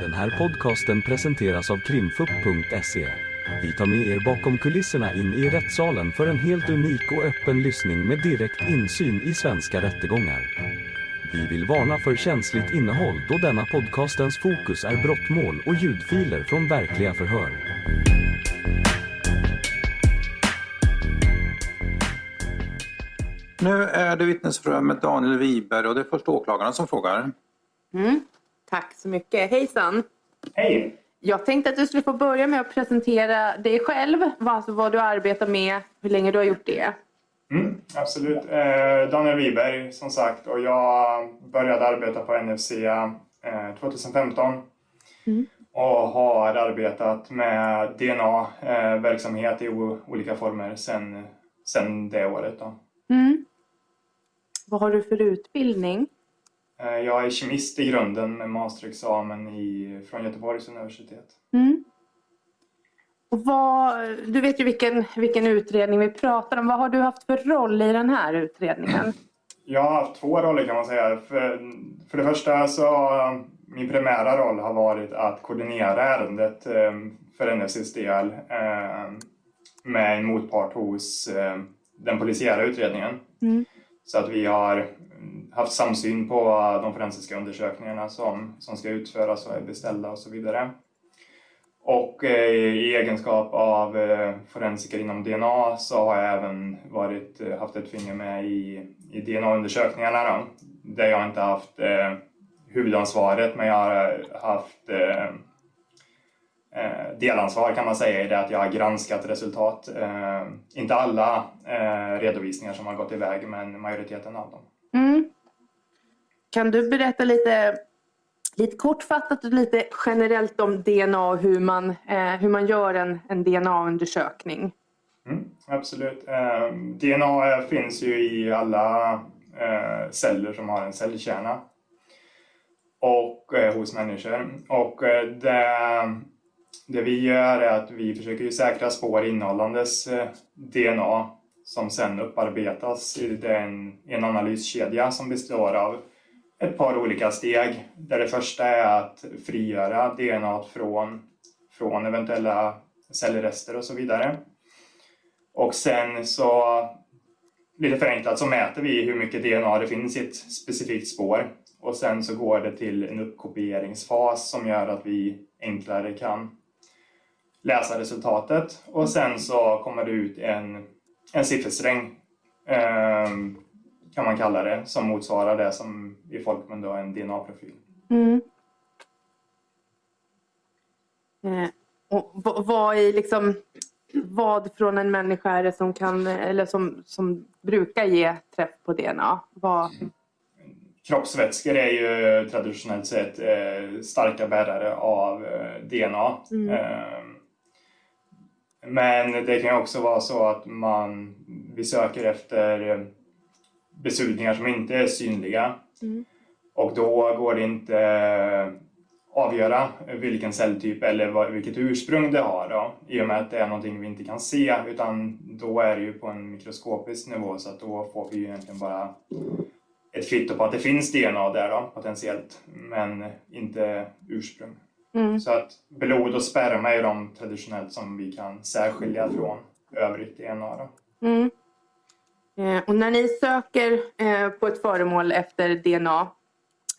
Den här podcasten presenteras av krimfupp.se. Vi tar med er bakom kulisserna in i rättssalen för en helt unik och öppen lyssning med direkt insyn i svenska rättegångar. Vi vill varna för känsligt innehåll då denna podcastens fokus är brottmål och ljudfiler från verkliga förhör. Nu är det vittnesförhör med Daniel Wiberg och det är först åklagaren som frågar. Mm. Tack så mycket. Hejsan! Hej! Jag tänkte att du skulle få börja med att presentera dig själv, alltså vad du arbetar med, hur länge du har gjort det. Mm, absolut. Eh, Daniel Wiberg som sagt och jag började arbeta på NFC eh, 2015 Mm. och har arbetat med DNA-verksamhet i o- olika former sedan sen det året. Då. Mm. Vad har du för utbildning? Eh, jag är kemist i grunden med masterexamen i, från Göteborgs universitet. Mm. Och vad, du vet ju vilken, vilken utredning vi pratar om. Vad har du haft för roll i den här utredningen? Jag har haft två roller kan man säga. För, för det första så min primära roll har varit att koordinera ärendet eh, för NFCs del eh, med en motpart hos den polisiära utredningen. Mm. Så att vi har haft samsyn på de forensiska undersökningarna som, som ska utföras och är beställda och så vidare. Och eh, i egenskap av eh, forensiker inom DNA så har jag även varit, eh, haft ett finger med i, i DNA-undersökningarna då, där jag inte haft eh, huvudansvaret men jag har eh, haft eh, eh, delansvar kan man säga i det att jag har granskat resultat. Eh, inte alla eh, redovisningar som har gått iväg men majoriteten av dem. Mm. Kan du berätta lite, lite kortfattat och lite generellt om DNA och hur man, eh, hur man gör en, en DNA-undersökning? Mm, absolut. Eh, DNA eh, finns ju i alla eh, celler som har en cellkärna och eh, hos människor. Och eh, det, det vi gör är att vi försöker säkra spår innehållandes eh, DNA som sen upparbetas i en, en analyskedja som består av ett par olika steg. Där det första är att frigöra DNA från, från eventuella cellrester och så vidare. Och sen så, lite förenklat, så mäter vi hur mycket DNA det finns i ett specifikt spår. Och sen så går det till en uppkopieringsfas som gör att vi enklare kan läsa resultatet. Och sen så kommer det ut en, en siffersträng, eh, kan man kalla det, som motsvarar det som i folkmun då är en DNA-profil. Mm. Eh, och vad i liksom vad från en människa är det som kan eller som, som brukar ge träff på DNA? Vad, kroppsvätskor är ju traditionellt sett eh, starka bärare av eh, DNA. Mm. Men det kan också vara så att man, vi söker efter besudlingar som inte är synliga. Mm. Och då går det inte avgöra vilken celltyp eller vilket ursprung det har då, i och med att det är någonting vi inte kan se utan då är det ju på en mikroskopisk nivå så att då får vi ju egentligen bara ett kvitto på att det finns DNA där då, potentiellt, men inte ursprung. Mm. Så att blod och sperma är de traditionellt som vi kan särskilja från övrigt DNA. Mm. Eh, och när ni söker eh, på ett föremål efter DNA,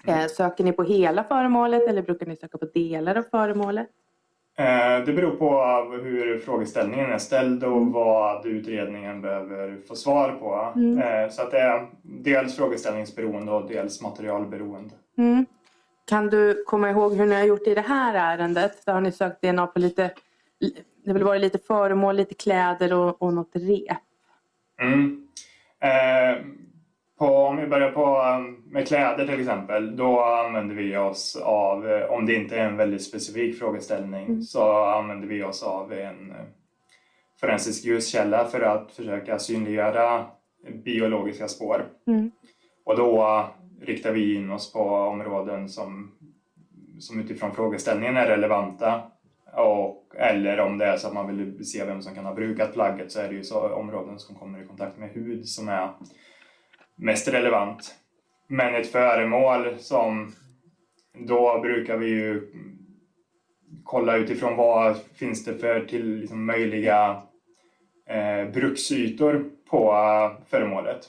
eh, söker ni på hela föremålet eller brukar ni söka på delar av föremålet? Eh, Det beror på hur frågeställningen är ställd och vad utredningen behöver få svar på. Mm. Eh, Så att det är dels frågeställningsberoende och dels materialberoende. Mm. Kan du komma ihåg hur ni har gjort i det här ärendet? Där har ni sökt DNA på lite, det har varit lite föremål, lite kläder och, och något rep. Mm. Eh, på, om vi börjar på um, med kläder till exempel, då använder vi oss av, eh, om det inte är en väldigt specifik frågeställning, Mm. så använder vi oss av en eh, forensisk ljuskälla för att försöka synliggöra biologiska spår. Mm. Och då riktar vi in oss på områden som, som utifrån frågeställningen är relevanta. Och, eller om det är så att man vill se vem som kan ha brukat plagget så är det ju så områden som kommer i kontakt med hud som är mest relevant. Men ett föremål som då brukar vi ju kolla utifrån vad finns det för till liksom, möjliga eh, bruksytor på eh, föremålet.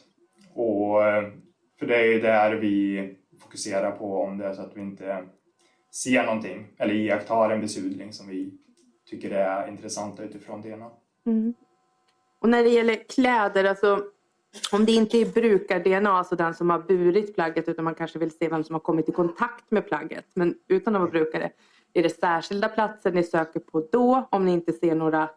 Och, eh, för det är ju där vi fokuserar på om det är så att vi inte ser någonting eller iakttar en besudling som vi tycker är intressanta utifrån DNA. Mm. Och när det gäller kläder, alltså om det inte är brukar-DNA, alltså den som har burit plagget utan man kanske vill se vem som har kommit i kontakt med plagget men utan att vara brukare. Är det särskilda platser ni söker på då om ni inte ser några,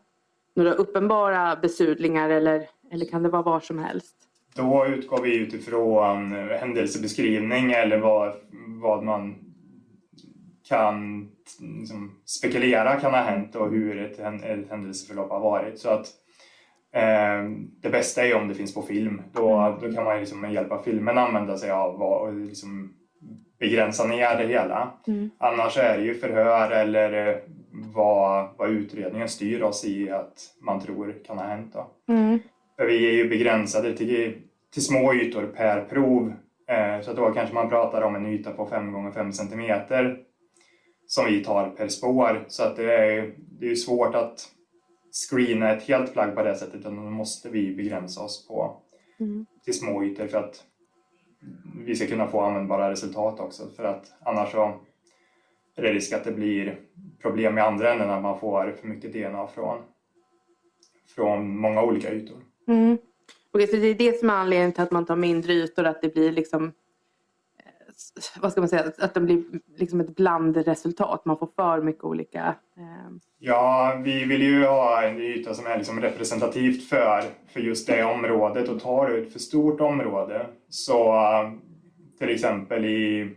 några uppenbara besudlingar eller, eller kan det vara var som helst? Då utgår vi utifrån händelsebeskrivning eller vad, vad man kan liksom, spekulera kan ha hänt och hur ett, ett händelseförlopp har varit. Så att eh, Det bästa är om det finns på film. Då, då kan man liksom med hjälp av filmen använda sig av och liksom begränsa ner det hela. Mm. Annars är det ju förhör eller eh, vad, vad utredningen styr oss i att man tror kan ha hänt. Då. Mm. För vi är ju begränsade till, till små ytor per prov. Eh, så då kanske man pratar om en yta på 5 gånger 5 centimeter som vi tar per spår. Så att det är, det är svårt att screena ett helt plagg på det sättet utan då måste vi begränsa oss på mm. till små ytor för att vi ska kunna få användbara resultat också för att annars så är det risk att det blir problem i andra änden att man får för mycket DNA från, från många olika ytor. Mm. Okej, så det är det som är anledningen till att man tar mindre ytor, att det blir liksom vad ska man säga, att det blir liksom ett blandresultat. Man får för mycket olika... Eh... Ja, vi vill ju ha en yta som är liksom representativt för, för just det området och tar du ett för stort område så till exempel i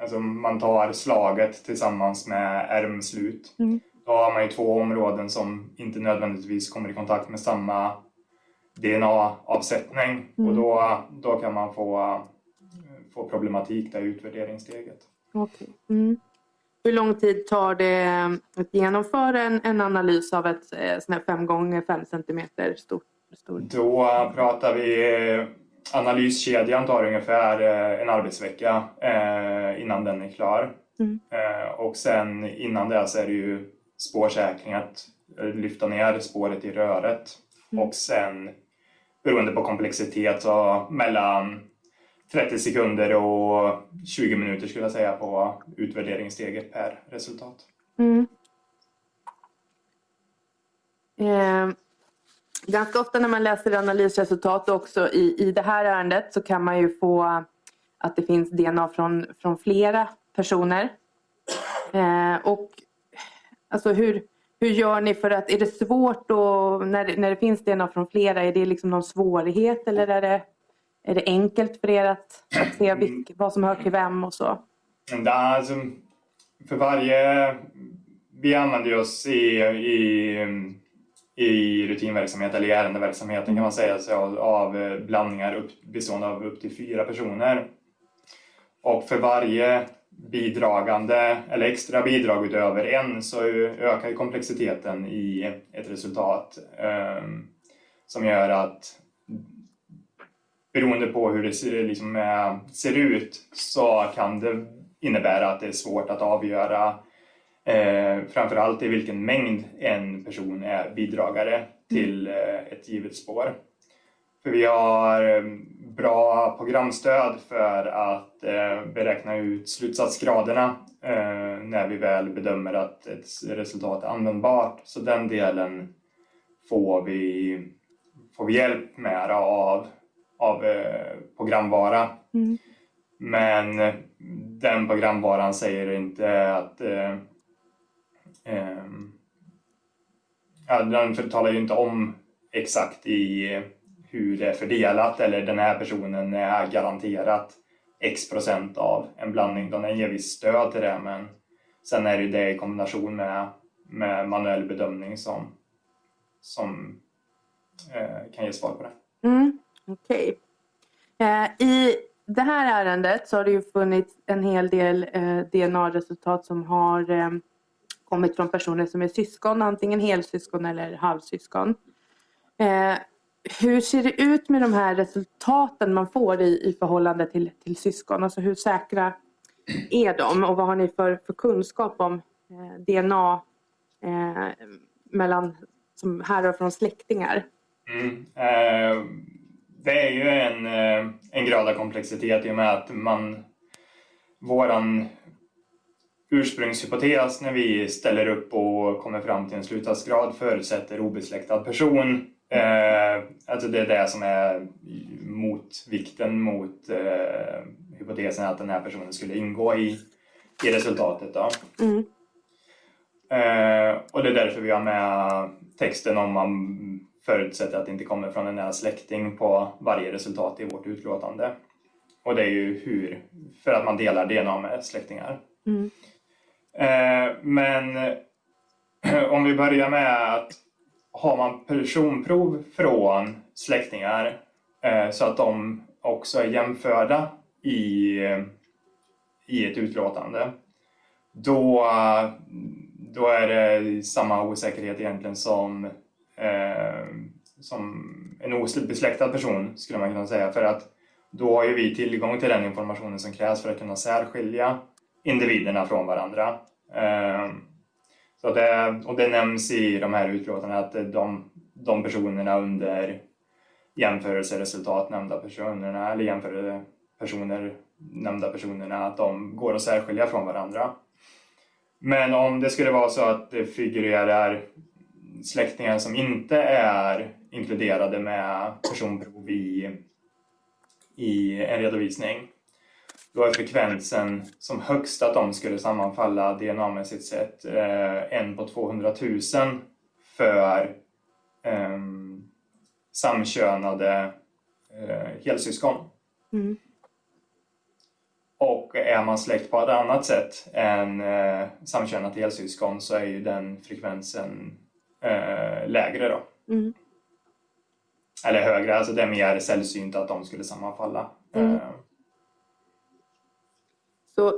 Alltså man tar slaget tillsammans med ärmslut. Mm. Då har man ju två områden som inte nödvändigtvis kommer i kontakt med samma DNA-avsättning mm. och då, då kan man få få problematik där i utvärderingssteget. Okay. Mm. Hur lång tid tar det att genomföra en, en analys av ett eh, sån 5 gånger 5 cm stort? Stor... Då pratar vi eh, analyskedjan tar ungefär eh, en arbetsvecka innan den är klar. Mm. Och sen innan det så är det ju spårsäkring, att lyfta ner spåret i röret. Mm. Och sen beroende på komplexitet så mellan 30 sekunder och 20 minuter skulle jag säga på utvärderingssteget per resultat. Mm. Eh, ganska ofta när man läser analysresultat också i, i det här ärendet så kan man ju få att det finns DNA från, från flera personer. Eh, och alltså hur, hur gör ni för att, är det svårt då när, när det finns DNA från flera, är det liksom någon svårighet eller är det är det enkelt för er att, att se vilk, vad som hör till vem och så? Ja, alltså, för varje... Vi använder oss i, i, i rutinverksamhet eller i ärendeverksamheten kan man säga så, av blandningar upp, bestående av upp till fyra personer. Och för varje bidragande eller extra bidrag utöver en så ökar komplexiteten i ett resultat ehm, som gör att beroende på hur det ser, liksom, eh, ser ut så kan det innebära att det är svårt att avgöra eh, framförallt i vilken mängd en person är bidragare till eh, ett givet spår. För vi har eh, bra programstöd för att eh, beräkna ut slutsatsgraderna eh, när vi väl bedömer att ett resultat är användbart. Så den delen får vi, får vi hjälp med av av eh, programvara. Mm. Men den programvaran säger inte att eh, den talar ju inte om exakt i hur det är fördelat eller den här personen är garanterat x procent av en blandning. Den ger visst stöd till det men sen är det det i kombination med, med manuell bedömning som, som eh, kan ge svar på det. Mm. Okej. Okay. Eh, I det här ärendet så har det ju funnits en hel del eh, DNA-resultat som har eh, kommit från personer som är syskon, antingen helsyskon eller halvsyskon. Eh, hur ser det ut med de här resultaten man får i, i förhållande till, till syskon? Alltså hur säkra är de och vad har ni för, för kunskap om, eh, DNA eh, mellan, som härrör från släktingar. Mm. Eh, det är ju en, eh, en grad av komplexitet i och med att man våran ursprungshypotes när vi ställer upp och kommer fram till en slutstadsgrad förutsätter obesläktad person. Eh, alltså det är det som är motvikten mot eh, hypotesen att den här personen skulle ingå i, i resultatet. Då. Mm. Eh, och det är därför vi har med texten om man förutsätter att det inte kommer från en nära släkting på varje resultat i vårt utlåtande. Och det är ju hur, för att man delar DNA med släktingar. Mm. Eh, men om vi börjar med att har man personprov från släktingar eh, så att de också är jämförda i, i ett utlåtande. Då, då är det samma osäkerhet egentligen som, eh, som en obesläktad person skulle man kunna säga. För att då har ju vi tillgång till den informationen som krävs för att kunna särskilja individerna från varandra. Eh, så det, eh, och det nämns i de här utlåtandena att eh, de, de personerna under jämförelseresultat nämnda personerna eller jämförde personer nämnda personerna att de går att särskilja från varandra. Men om det skulle vara så att det figurerar släktingar som inte är inkluderade med personprov i, i en redovisning då är frekvensen som högst att de skulle sammanfalla DNA-mässigt sett eh, en på 200 000 för eh, samkönade eh, helsyskon. Mm. Och är man släkt på ett annat sätt än eh, samkönat helsyskon så är ju den frekvensen eh, lägre då. Mm. Eller högre, alltså det är mer sällsynt att de skulle sammanfalla. Mm. Så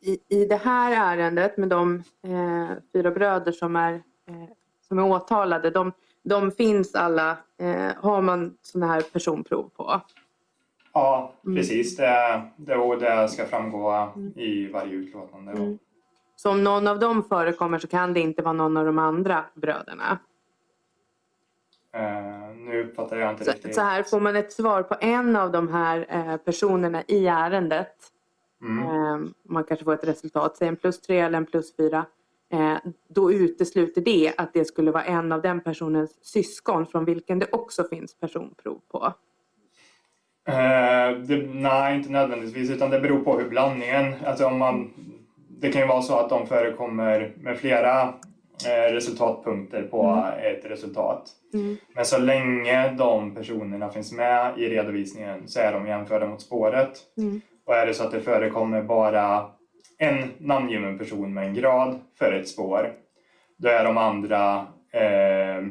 i, i det här ärendet med de eh, fyra bröder som är, eh, som är åtalade, de, de finns alla, eh, har man sådana här personprov på? Ja, Mm. precis. Det, det, och det ska framgå i varje utlåtande. Mm. Så om någon av dem förekommer så kan det inte vara någon av de andra bröderna. Eh, nu uppfattar jag inte Så, riktigt. så här får man ett svar på en av de här eh, personerna i ärendet. Mm. Eh, man kanske får ett resultat, säg en plus tre eller en plus fyra. Eh, då utesluter det att det skulle vara en av den personens syskon från vilken det också finns personprov på. Eh, det, nej, inte nödvändigtvis, utan det beror på hur blandningen... Alltså om man, det kan ju vara så att de förekommer med flera eh, resultatpunkter på ett resultat. Mm. Men så länge de personerna finns med i redovisningen så är de jämförda mot spåret. Mm. Och är det så att det förekommer bara en namngiven person med en grad för ett spår, då är de andra eh,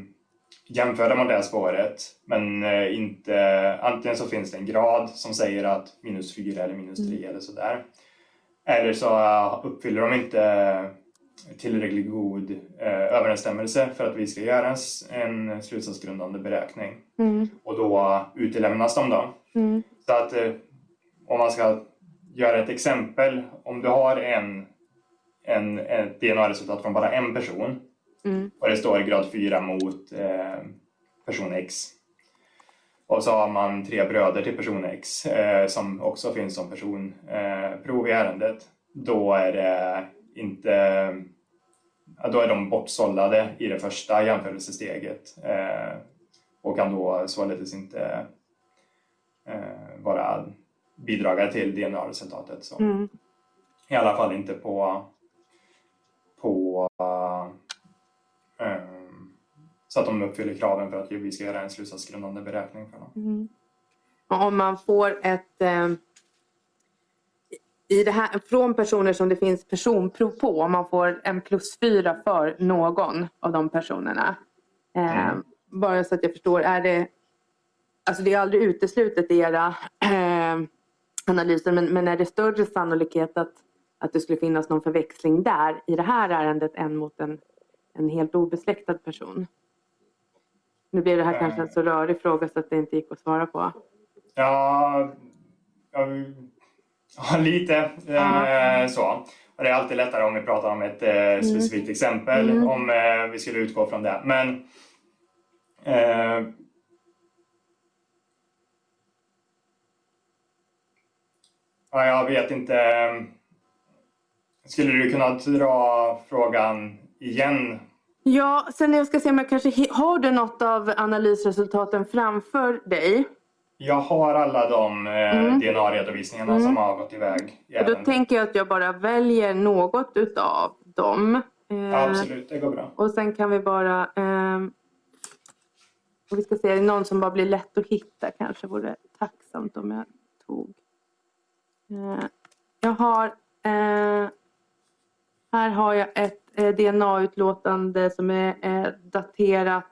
jämförda med det spåret. Men eh, inte, antingen så finns det en grad som säger att minus 4 eller minus 3 eller sådär. Eller så eh, uppfyller de inte tillräckligt god eh, överensstämmelse för att vi ska göra en slutsatsgrundande beräkning. Mm. Och då utelämnas de då. Mm. Så att eh, om man ska göra ett exempel, om du har en, en, ett DNA-resultat från bara en person Mm. och det står grad 4 mot eh, person X. Och så har man tre bröder till person X eh, som också finns som personprov eh, i ärendet. Då är det inte då är de bortsållade i det första jämförelsesteget eh, och kan då således inte eh, vara bidragare till DNA-resultatet. Så. Mm. I alla fall inte på, på ehm, så att de uppfyller kraven för att vi ska göra en slutsatsgrundande beräkning för dem. Mm. Om man får ett... Eh, i det här, från personer som det finns personprov på, om man får en plus fyra för någon av de personerna. Eh, Mm. Bara så att jag förstår, är det... Alltså det är aldrig uteslutet i era eh, analyser, men, men är det större sannolikhet att, att det skulle finnas någon förväxling där i det här ärendet än mot en, en helt obesläktad person? Nu blir det här Eh. kanske en så rörig fråga så att det inte gick att svara på. Ja, ja, lite eh, Ja. så. Och det är alltid lättare om vi pratar om ett eh, specifikt exempel, Mm. om eh, vi skulle utgå från det. Men eh, ja, jag vet inte. Skulle du kunna dra frågan igen? Ja, sen jag ska se om jag kanske har du något av analysresultaten framför dig? Jag har alla de eh, Mm. DNA-redovisningarna som har gått iväg. Och då tänker jag att jag bara väljer något utav dem. Eh, Ja, absolut, det går bra. Och sen kan vi bara... och vi ska se, någon som bara blir lätt att hitta kanske vore tacksamt om jag tog. Eh, jag har... Eh, här har jag ett eh, DNA-utlåtande som är daterat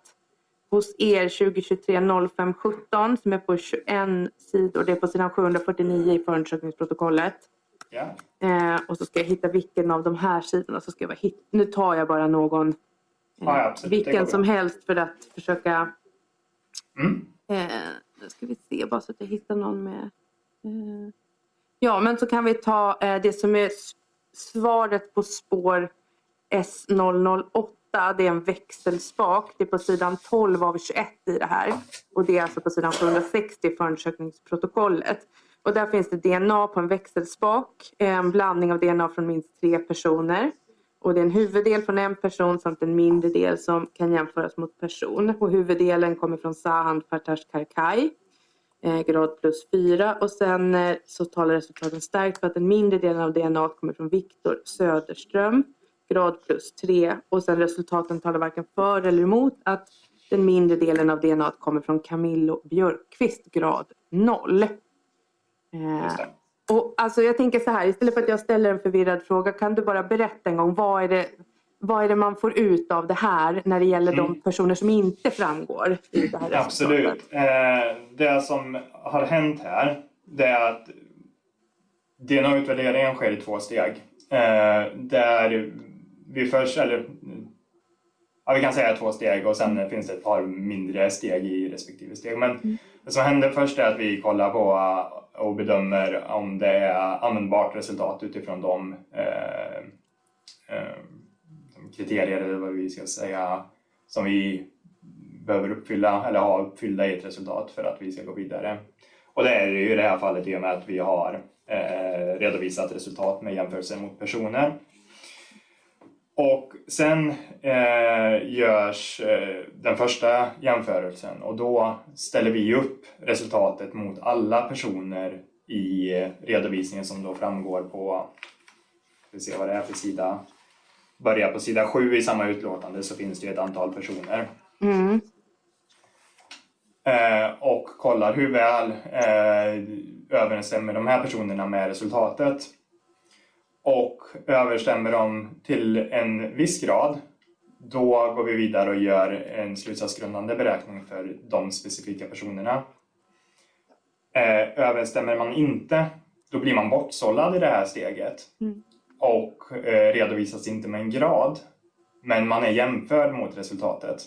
hos er 2023 05 17 som är på 21 sidor. Det är på sidan 749 i förundersökningsprotokollet. Ja. Eh, och så ska jag hitta vilken av de här sidorna. Så ska jag bara hit- nu tar jag bara någon. Eh, Ja. Det går vilken som helst för att försöka. Mm. Eh, nu ska vi se bara så att jag hittar någon med. Eh, ja men så kan vi ta eh, det som är svaret på spår S008. Det är en växelspak. Det är på sidan 12 av 21 i det här. Och det är alltså på sidan 760 i förundersökningsprotokollet. Och där finns det DNA på en växelspak. Eh, en blandning av DNA från minst tre personer. Och det är en huvuddel från en person samt en mindre del som kan jämföras mot person. Och huvuddelen kommer från Sahand Fartash Karkai Eh, grad plus 4. Och sen eh, så talar resultaten starkt för att den mindre delen av DNA kommer från Viktor Söderström. Grad plus 3. Och sen resultaten talar varken för eller emot att den mindre delen av DNA kommer från Camillo Björkqvist. Grad 0. Eh, och alltså jag tänker så här, istället för att jag ställer en förvirrad fråga, kan du bara berätta en gång vad är det, vad är det man får ut av det här när det gäller de personer som inte framgår i det här resultatet? Absolut. Eh, det som har hänt här det är att DNA-utvärderingen sker i två steg. Eh, där vi först, eller ja, vi kan säga två steg och sen finns det ett par mindre steg i respektive steg. Men det som händer först är att vi kollar på eh, och bedömer om det är användbart resultat utifrån de eh, eh, kriterier eller vad vi ska säga som vi behöver uppfylla eller ha uppfyllda i ett resultat för att vi ska gå vidare. Och det är det ju i det här fallet i och med att vi har eh, redovisat resultat med jämförelse mot personer. Och sen eh, görs eh, den första jämförelsen och då ställer vi upp resultatet mot alla personer i redovisningen som då framgår på, vi se vad det är för sida, börjar på sida 7 i samma utlåtande så finns det ett antal personer. Mm. Eh, och kollar hur väl eh, överensstämmer de här personerna med resultatet. Och överensstämmer de till en viss grad, då går vi vidare och gör en slutsatsgrundande beräkning för de specifika personerna. Eh, överensstämmer man inte, då blir man bortsållad i det här steget Mm. Och eh, redovisas inte med en grad, men man är jämförd mot resultatet.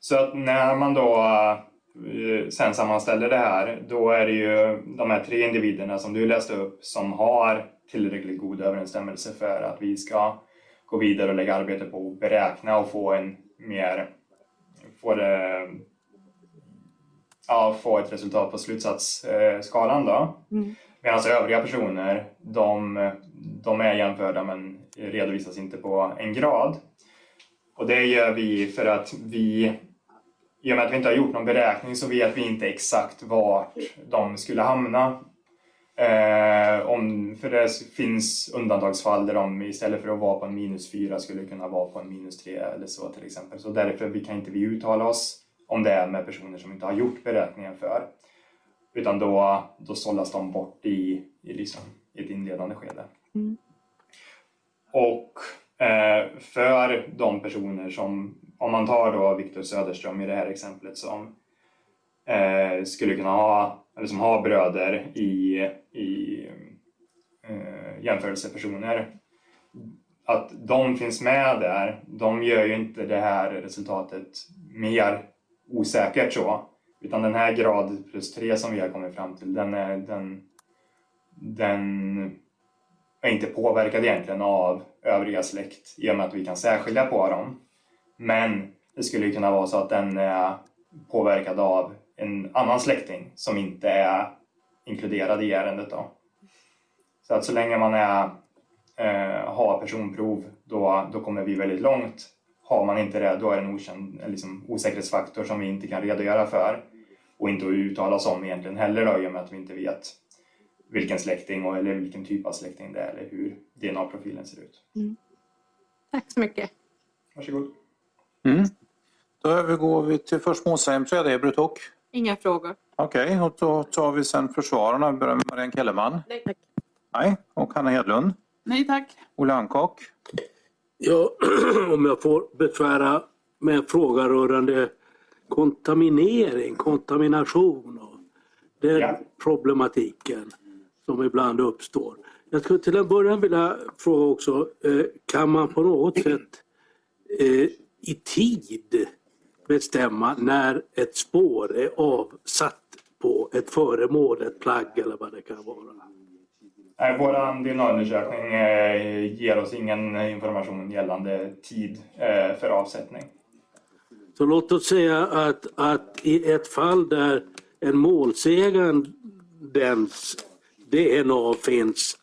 Så att när man då eh, sen sammanställer det här, då är det ju de här tre individerna som du läste upp som har tillräckligt god överensstämmelse för att vi ska gå vidare och lägga arbete på att beräkna och få en mer, få det, ja, få ett resultat på slutsatsskalan då. Mm. Medan övriga personer, de, de är jämförda men redovisas inte på en grad. Och det gör vi för att vi, i och med att vi inte har gjort någon beräkning så vet vi inte exakt vart de skulle hamna. Eh, om, för det finns undantagsfall där de istället för att vara på en minus 4 skulle kunna vara på en minus 3 eller så till exempel. Så därför vi kan inte vi uttala oss om det är med personer som inte har gjort beräkningen för. Utan då, då sållas de bort i, i, liksom, i ett inledande skede. Mm. Och eh, för de personer som, om man tar då Viktor Söderström i det här exemplet som eh, skulle kunna ha, eller som har bröder i, i eh, jämförelsepersoner. Att de finns med där, de gör ju inte det här resultatet mer osäkert så. Utan den här grad plus tre som vi har kommit fram till, den, är, den, den är inte påverkad egentligen av övriga släkt i och med att vi kan särskilja på dem. Men det skulle kunna vara så att den är påverkad av en annan släkting som inte är inkluderad i ärendet. Då. Så att så länge man är, eh, har personprov då, då kommer vi väldigt långt. Har man inte det, då är det en okänd, liksom, osäkerhetsfaktor som vi inte kan redogöra för och inte uttala oss om egentligen heller då, i och med att vi inte vet vilken släkting och, eller vilken typ av släkting det är eller hur DNA-profilen ser ut. Mm. Tack så mycket. Varsågod. Mm. Då övergår vi till först målsägandebiträde, Ebert Hock. Inga frågor. Okej, okay, och då tar vi sen försvararna. Vi börjar med Marianne Kellerman. Nej tack. Nej. Och Hanna Hedlund. Nej tack. Olle Hancock. Ja, om jag får besvära med en fråga rörande kontaminering, kontamination och den Ja. problematiken som ibland uppstår. Jag skulle till en början vilja fråga också, eh, kan man på något sätt eh, i tid bestämma när ett spår är avsatt på ett föremål, ett plagg eller vad det kan vara? Nej, vår DNA-undersökning eh, ger oss ingen information gällande tid för avsättning. Så låt oss säga att, att i ett fall där en målsägandens DNA finns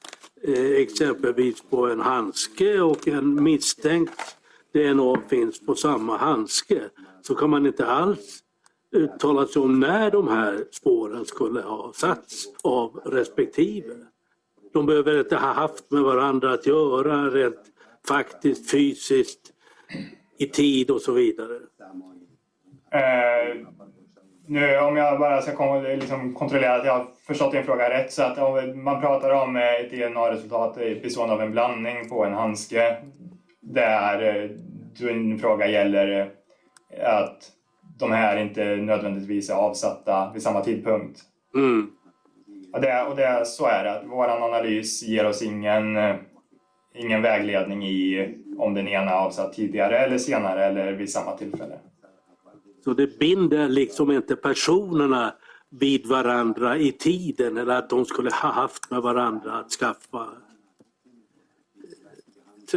eh, exempelvis på en handske och en misstänkt DNA finns på samma handske så kan man inte alls uttala sig om när de här spåren skulle ha satts av respektive. De behöver inte ha haft med varandra att göra rent faktiskt, fysiskt, i tid och så vidare. Eh, nu om jag bara ska kom, liksom kontrollera att jag har förstått din fråga rätt. Så att om man pratar om eh, ett DNA-resultat bestående av en blandning på en handske där eh, din fråga gäller eh, att de här inte nödvändigtvis är avsatta vid samma tidpunkt. Mm. Och, det, och det, så är det. Vår analys ger oss ingen, ingen vägledning i om den ena är avsatt tidigare eller senare eller vid samma tillfälle. Så det binder liksom inte personerna vid varandra i tiden eller att de skulle ha haft med varandra att skaffa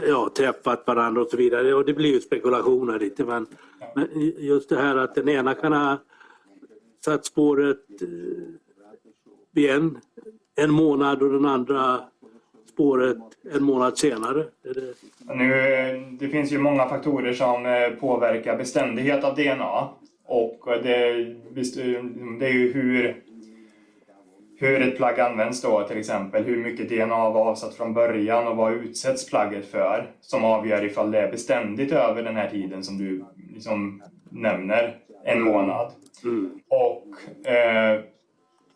ja, träffat varandra och så vidare. Och det blir ju spekulationer lite men, men just det här att den ena kan ha satt spåret eh, vid en, en månad och den andra spåret en månad senare. Nu, eh, det finns ju många faktorer som eh, påverkar beständighet av DNA. Och det, det är ju hur, hur ett plagg används då till exempel. Hur mycket DNA var avsatt från början och vad utsätts plagget för. Som avgör ifall det är beständigt över den här tiden som du liksom nämner. En månad. Mm. Och eh,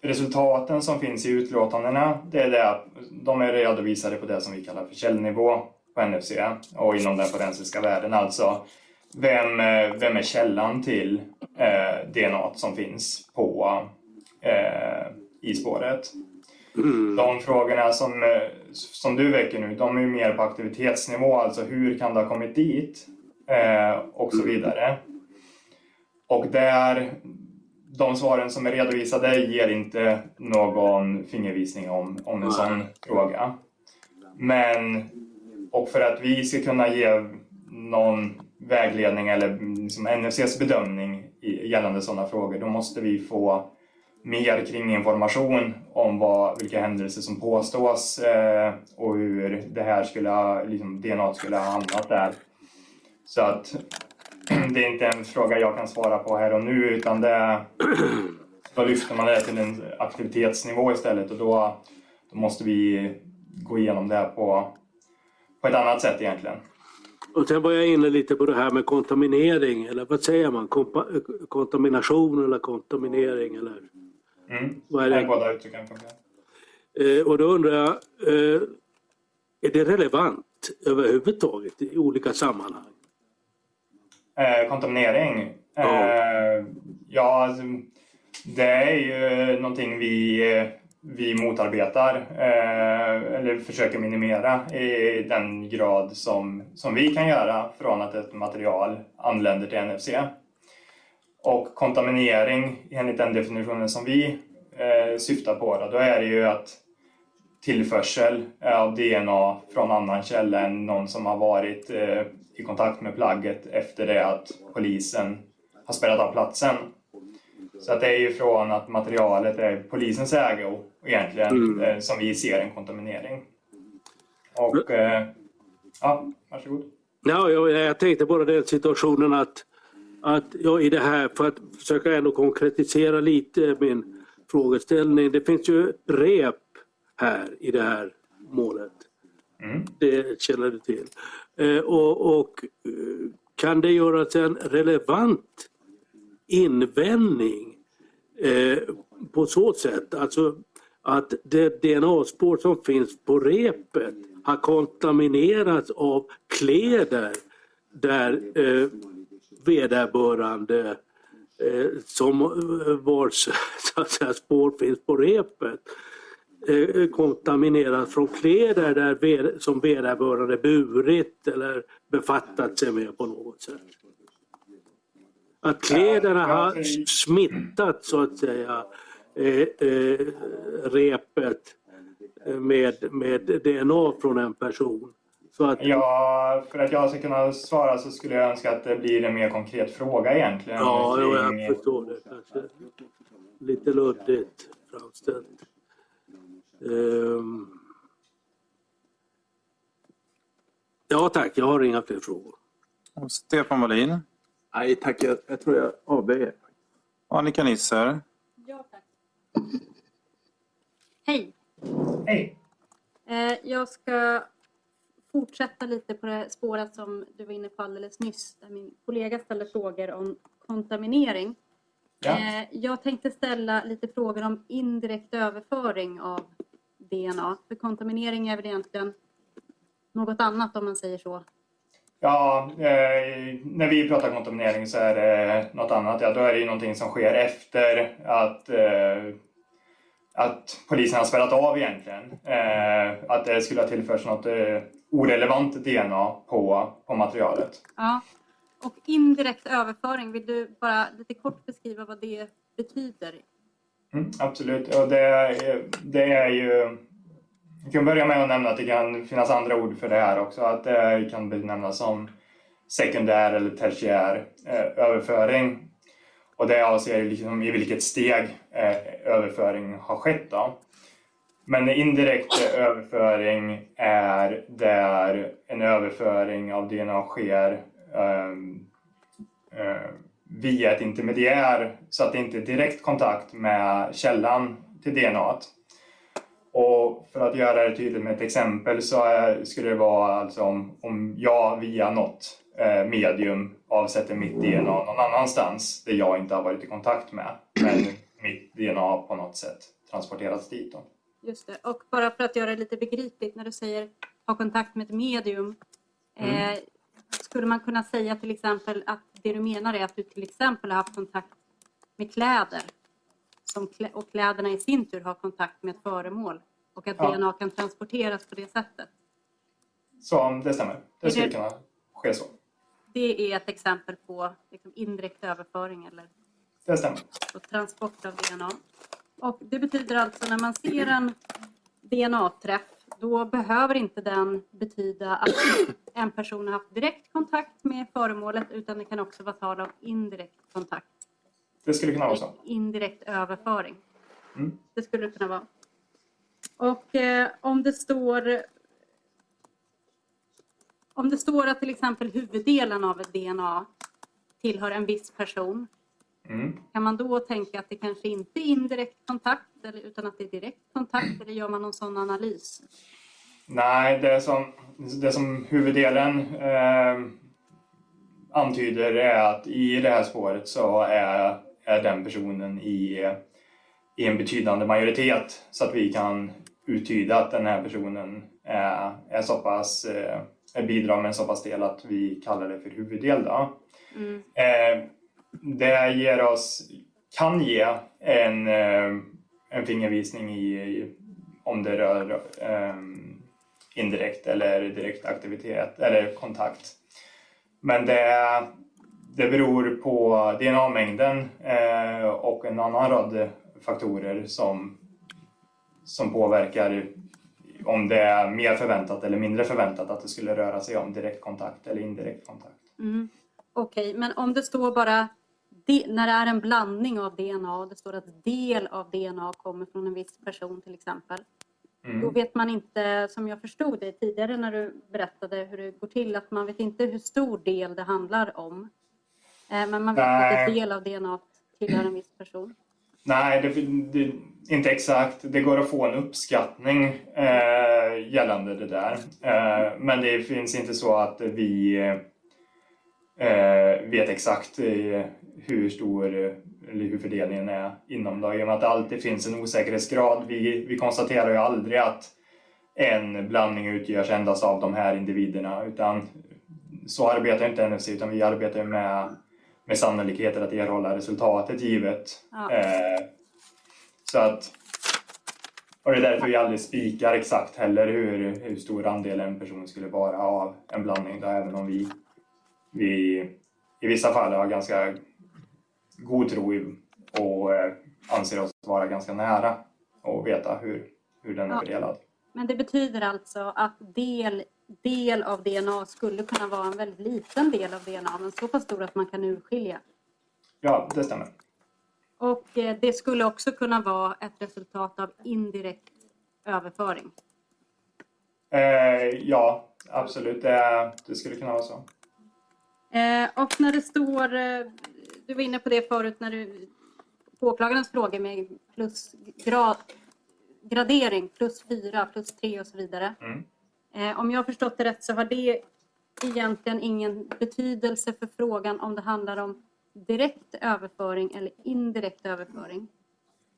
resultaten som finns i utlåtandena, det är det, de är redovisade på det som vi kallar för källnivå på NFC och inom den forensiska världen. Alltså, vem, eh, vem är källan till eh, DNA som finns på eh, i spåret? Mm. De frågorna som, eh, som du väcker nu, de är mer på aktivitetsnivå, alltså hur kan det ha kommit dit? Eh, och så vidare. Och där, de svaren som är redovisade ger inte någon fingervisning om, om en sån fråga. Men, och för att vi ska kunna ge någon vägledning eller liksom NFCs bedömning gällande sådana frågor, då måste vi få mer kring information om vad, vilka händelser som påstås eh, och hur det här skulle liksom DNA skulle ha hamnat där. Så att det är inte en fråga jag kan svara på här och nu utan det, då lyfter man det till en aktivitetsnivå istället och då, då måste vi gå igenom det på, på ett annat sätt egentligen. Och sen var jag inne lite på det här med kontaminering, eller vad säger man? Kompa- kontamination eller kontaminering? Eller? Mm. Vad är det? båda uttrycken funkar. Eh, och då undrar jag, eh, är det relevant överhuvudtaget i olika sammanhang? Eh, kontaminering? Eh, ja, alltså, det är ju någonting vi, vi motarbetar eh, eller försöker minimera i den grad som, som vi kan göra från att ett material anländer till NFC. Och kontaminering enligt den definitionen som vi eh, syftar på, då, då är det ju att tillförsel av DNA från annan källa än någon som har varit i kontakt med plagget efter det att polisen har spärrat av platsen. Så att det är ju från att materialet är polisens ägo egentligen Mm. eh, som vi ser en kontaminering. Och eh, ja, varsågod. Ja, jag, jag tänkte bara den situationen att, att jag i det här, för att försöka ändå konkretisera lite min frågeställning. Det finns ju rep här i det här målet. Mm. Det känner du till. Eh, och, och eh, kan det göras en relevant invändning eh, på så sätt, alltså att det DNA-spår som finns på repet har kontaminerats av kläder där eh, vederbörande eh, som eh, vars så att säga, spår finns på repet? Eh, kontamineras från kläder där som vederbörande burit eller befattat sig med på något sätt. Att kläderna har smittat så att säga eh, eh, repet med, med DNA från en person. Att, Ja, för att jag ska kunna svara så skulle jag önska att det blir en mer konkret fråga egentligen. ja, kring- jag förstår det. Kanske lite luddigt framställt. Ehm. Ja tack, jag har inga fler frågor. Och Stefan Wallin. Nej tack, jag, jag tror jag avböjer. Annika Nisser. Ja, tack. Hej! Hej! Eh, jag ska fortsätta lite på det spåret som du var inne på alldeles nyss. Där min kollega ställde frågor om kontaminering. Ja. Eh, jag tänkte ställa lite frågor om indirekt överföring av DNA. För kontaminering är väl egentligen något annat om man säger så. Ja, eh, när vi pratar kontaminering så är det något annat. Ja, då är det ju någonting som sker efter att, eh, att polisen har spärrat av egentligen. Eh, att det skulle ha tillförts något eh, orelevant DNA på, på materialet. Ja. Och indirekt överföring, vill du bara lite kort beskriva vad det betyder? Mm, absolut. Och det, det är ju... Vi kan börja med att nämna att det kan finnas andra ord för det här också. Att det kan benämnas som sekundär eller tertiär eh, överföring. Och det avser liksom i vilket steg eh, överföring har skett. Då. Men indirekt överföring är där en överföring av DNA sker eh, via ett intermediär så att det inte är direkt kontakt med källan till DNA. Och för att göra det tydligt med ett exempel så skulle det vara alltså om, om jag via något eh, medium avsätter mitt DNA någon annanstans där jag inte har varit i kontakt med men mitt DNA på något sätt transporterats dit. Då. Just det. Och bara för att göra det lite begripligt, när du säger ha kontakt med ett medium. Eh, skulle man kunna säga till exempel att det du menar är att du till exempel har haft kontakt med kläder. Som och kläderna i sin tur har kontakt med ett föremål. Och att Ja. DNA kan transporteras på det sättet. Så det stämmer. Är Det skulle det- kunna ske så. Det är ett exempel på liksom, indirekt överföring eller Det stämmer. och transport av DNA. Och det betyder alltså när man ser en DNA-träff då behöver inte den betyda att en person har haft direkt kontakt med föremålet utan det kan också vara tal om indirekt kontakt. Det skulle kunna vara så. Indirekt överföring. Mm. Det skulle det kunna vara. Och eh, om det står om det står att till exempel huvuddelen av ett DNA tillhör en viss person Mm. kan man då tänka att det kanske inte är indirekt kontakt eller, utan att det är direkt kontakt eller gör man någon sån analys? Nej, det som, det som huvuddelen eh, antyder är att i det här spåret så är, är den personen i, i en betydande majoritet så att vi kan uttyda att den här personen är, är så pass, eh, bidrar med en så pass del att vi kallar det för huvuddel. Då. Mm. Eh, det ger oss, kan ge en, eh, en fingervisning i, i om det rör um, indirekt eller direkt aktivitet eller kontakt. Men det, det beror på DNA-mängden eh, och en annan rad faktorer som, som påverkar om det är mer förväntat eller mindre förväntat att det skulle röra sig om direktkontakt eller indirekt kontakt. Mm. Okej, men om det står bara de, när det är en blandning av DNA det står att del av DNA kommer från en viss person till exempel. Mm. Då vet man inte, som jag förstod det tidigare när du berättade hur det går till, att man vet inte hur stor del det handlar om. Eh, Men man vet Nej. att en del av DNA tillhör en viss person. Nej, det, det, inte exakt. Det går att få en uppskattning eh, gällande det där. Eh, men det finns inte så att vi vet exakt eh, hur stor eh, eller hur fördelningen är inom det. I och med att det alltid finns en osäkerhetsgrad. Vi, vi konstaterar ju aldrig att en blandning utgörs endast av de här individerna utan så arbetar inte NFC utan vi arbetar med, med sannolikheter att erhålla resultatet givet. Ja. Eh, så att och det är därför vi aldrig spikar exakt heller hur, hur stor andel en person skulle vara av en blandning. Då, även om vi, vi i vissa fall har ganska god tro och eh, anser oss vara ganska nära och veta hur, hur den är Ja. fördelad. Men det betyder alltså att del, del av DNA skulle kunna vara en väldigt liten del av DNA, men så pass stor att man kan urskilja. Ja, det stämmer. Och eh, det skulle också kunna vara ett resultat av indirekt överföring. Eh, ja, absolut. Det, det skulle kunna vara så. Eh, och när det står, eh, du var inne på det förut när du, på åklagarens frågor med plusgrad, gradering, plus fyra, plus tre och så vidare. Mm. Eh, om jag har förstått det rätt så har det egentligen ingen betydelse för frågan om det handlar om direkt överföring eller indirekt överföring.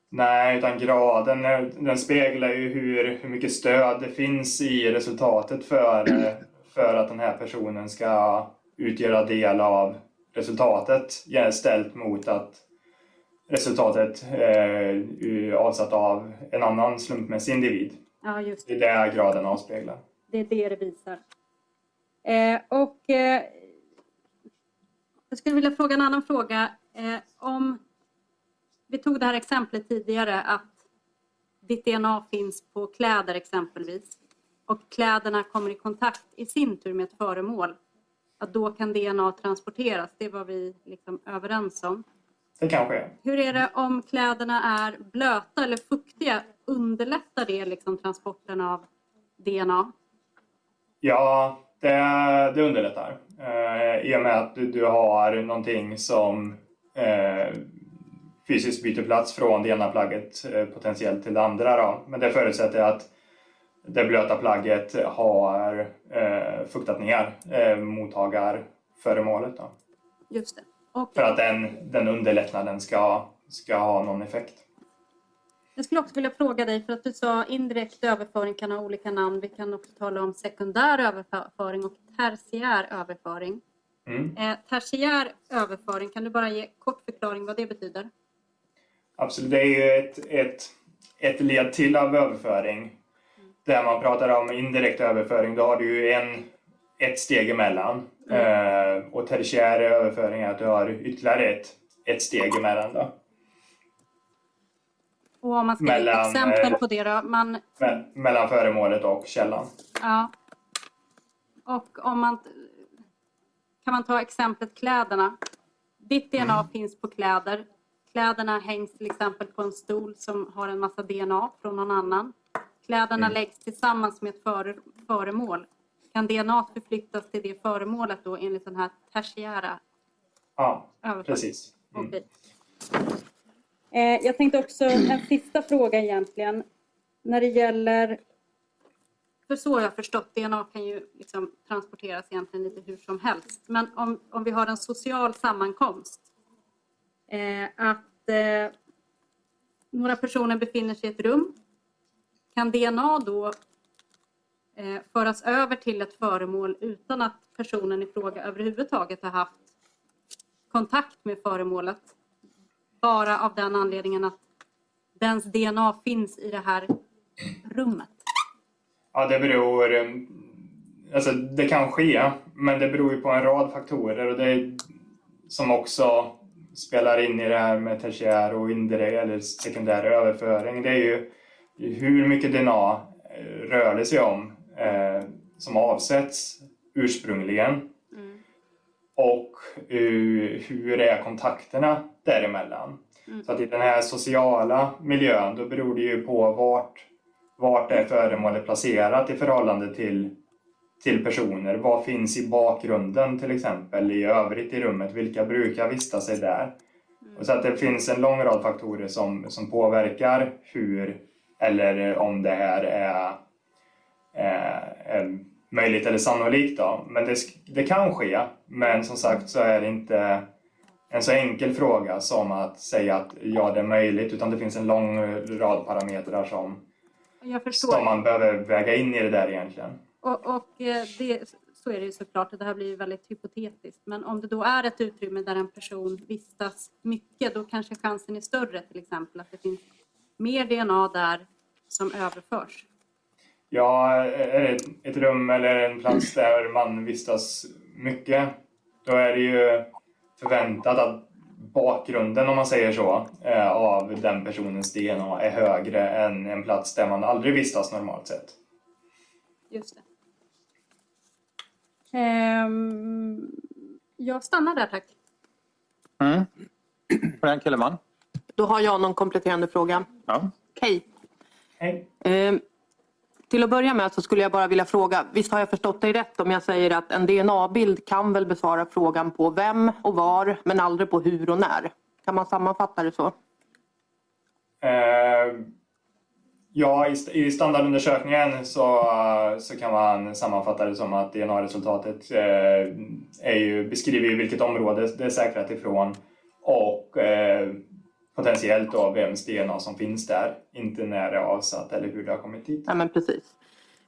Nej, utan graden eh, den speglar ju hur, hur mycket stöd det finns i resultatet för, eh, för att den här personen ska utgöra del av resultatet ställt mot att resultatet eh, avsatt av en annan slumpmässig individ. Ja, just Det det. är det graden avspeglar. Det är det det visar. Eh, och eh, jag skulle vilja fråga en annan fråga. Eh, om vi tog det här exemplet tidigare att ditt DNA finns på kläder exempelvis och kläderna kommer i kontakt i sin tur med ett föremål. Att då kan DNA transporteras. Det var vi liksom överens om. Det kan ske. Hur är det om kläderna är blöta eller fuktiga? Underlättar det liksom transporten av DNA? Ja, det, det underlättar. Eh, I och med att du, du har någonting som eh, fysiskt byter plats från det ena plagget eh, potentiellt till det andra. Då. Men det förutsätter att det blöta plagget har eh, ner eh, mottagarföremålet. Då. Just det. Och För att den, den underlättnaden ska, ska ha någon effekt. jag skulle också vilja fråga dig, för att du sa indirekt överföring kan ha olika namn. Vi kan också tala om sekundär överföring och tertiär överföring. Mm. Eh, tertiär överföring, kan du bara ge kort förklaring vad det betyder? Absolut, det är ju ett, ett, ett led till av överföring. Där man pratar om indirekt överföring, då har du ju en, ett steg emellan. Eh, och tertiär överföring är att du har ytterligare ett, ett steg emellan. Då. Och om man ska ge Mellan, exempel eh, på det då? Man, Me- mellan föremålet och källan. ja. Och om man... Kan man ta exemplet kläderna? Ditt DNA finns på kläder. Kläderna hängs till exempel på en stol som har en massa DNA från någon annan. Kläderna Mm. läggs tillsammans med ett före, föremål. Kan DNA förflyttas till det föremålet då enligt den här tertiära Ja, precis. Mm. Okej. Eh, jag tänkte också en sista fråga egentligen. När det gäller... För så har jag förstått, DNA kan ju liksom transporteras egentligen lite hur som helst. Men om, om vi har en social sammankomst. Eh, att eh, några personer befinner sig i ett rum. Kan DNA då eh, föras över till ett föremål utan att personen i fråga överhuvudtaget har haft kontakt med föremålet? Bara av den anledningen att dens DNA finns i det här rummet. Ja, det beror... Eh, alltså, det kan ske, men det beror ju på en rad faktorer och det är, som också spelar in i det här med tertiär och indirekt eller sekundär överföring. Det är ju hur mycket DNA rör det sig om eh, som avsätts ursprungligen. Och uh, hur är kontakterna däremellan? Så att i den här sociala miljön då beror det ju på vart, vart är föremålet placerat i förhållande till, till personer. Vad finns i bakgrunden till exempel i övrigt i rummet? Vilka brukar vistas sig där? Och så att det finns en lång rad faktorer som, som påverkar hur eller om det här är, är, är möjligt eller sannolikt. Då. Men det, det kan ske, men som sagt så är det inte en så enkel fråga som att säga att ja, det är möjligt, utan det finns en lång rad parametrar som, som man behöver väga in i det där egentligen. Och, och eh, det, så är det ju såklart, och det här blir ju väldigt hypotetiskt. Men om det då är ett utrymme där en person vistas mycket, då kanske chansen är större till exempel att det finns mer DNA där som överförs. Ja, är det ett- rum eller en plats där man vistas mycket, då är det ju förväntat att bakgrunden, om man säger så, eh, av den personens DNA är högre än en plats där man aldrig vistas normalt sett. Just det. Ehm, jag stannar där tack. Mm. Frank Kellerman. Då har jag någon kompletterande fråga. Ja. Okej. Hej. Eh, till att börja med så skulle jag bara vilja fråga, visst har jag förstått dig rätt om jag säger att en DNA-bild kan väl besvara frågan på vem och var men aldrig på hur och när? Kan man sammanfatta det så? Eh, ja, i, st- i standardundersökningen så, så kan man sammanfatta det som att DNA-resultatet eh, är ju, beskriver ju vilket område det är säkrat ifrån och eh, potentiellt då vems DNA som finns där, inte när det är avsatt eller hur det har kommit dit. Ja men precis.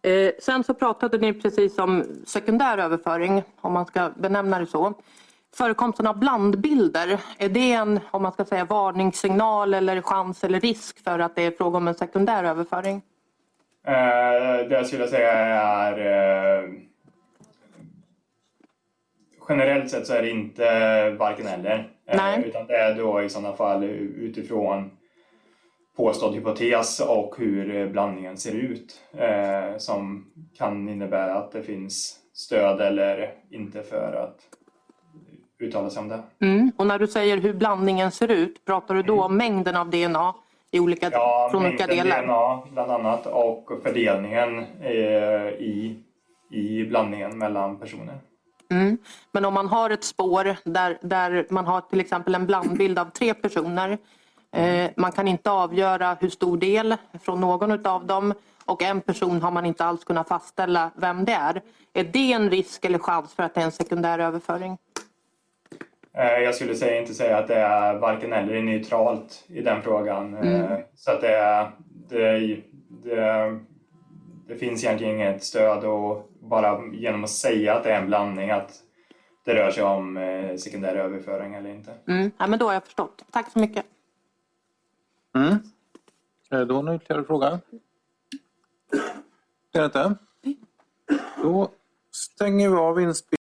Eh, sen så pratade ni precis om sekundär överföring, om man ska benämna det så. Förekomsten av blandbilder, är det en om man ska säga varningssignal eller chans eller risk för att det är fråga om en sekundär överföring? Eh, det jag skulle säga är eh, generellt sett så är det inte varken eller. Eh, Nej. Utan det är då i sådana fall utifrån påstådd hypotes och hur eh, blandningen ser ut eh, som kan innebära att det finns stöd eller inte för att uttala sig om det. Mm. Och när du säger hur blandningen ser ut, pratar du då om mängden av DNA i olika, Ja, från olika mängden delar? DNA bland annat och fördelningen i, i blandningen mellan personer. Mm. Men om man har ett spår där, där man har till exempel en blandbild av tre personer. Eh, man kan inte avgöra hur stor del från någon av dem och en person har man inte alls kunnat fastställa vem det är. Är det en risk eller chans för att det är en sekundär överföring? Eh, Jag skulle säga, inte säga att det är varken eller är neutralt i den frågan. Eh, Så att det, det, det, det finns egentligen inget stöd och bara genom att säga att det är en blandning att det rör sig om eh, sekundär överföring eller inte. Mm. Ja, men då har jag förstått. Tack så mycket. Mm. Är det då någon ytterligare fråga? Det är det inte? Då stänger vi av inspelningen.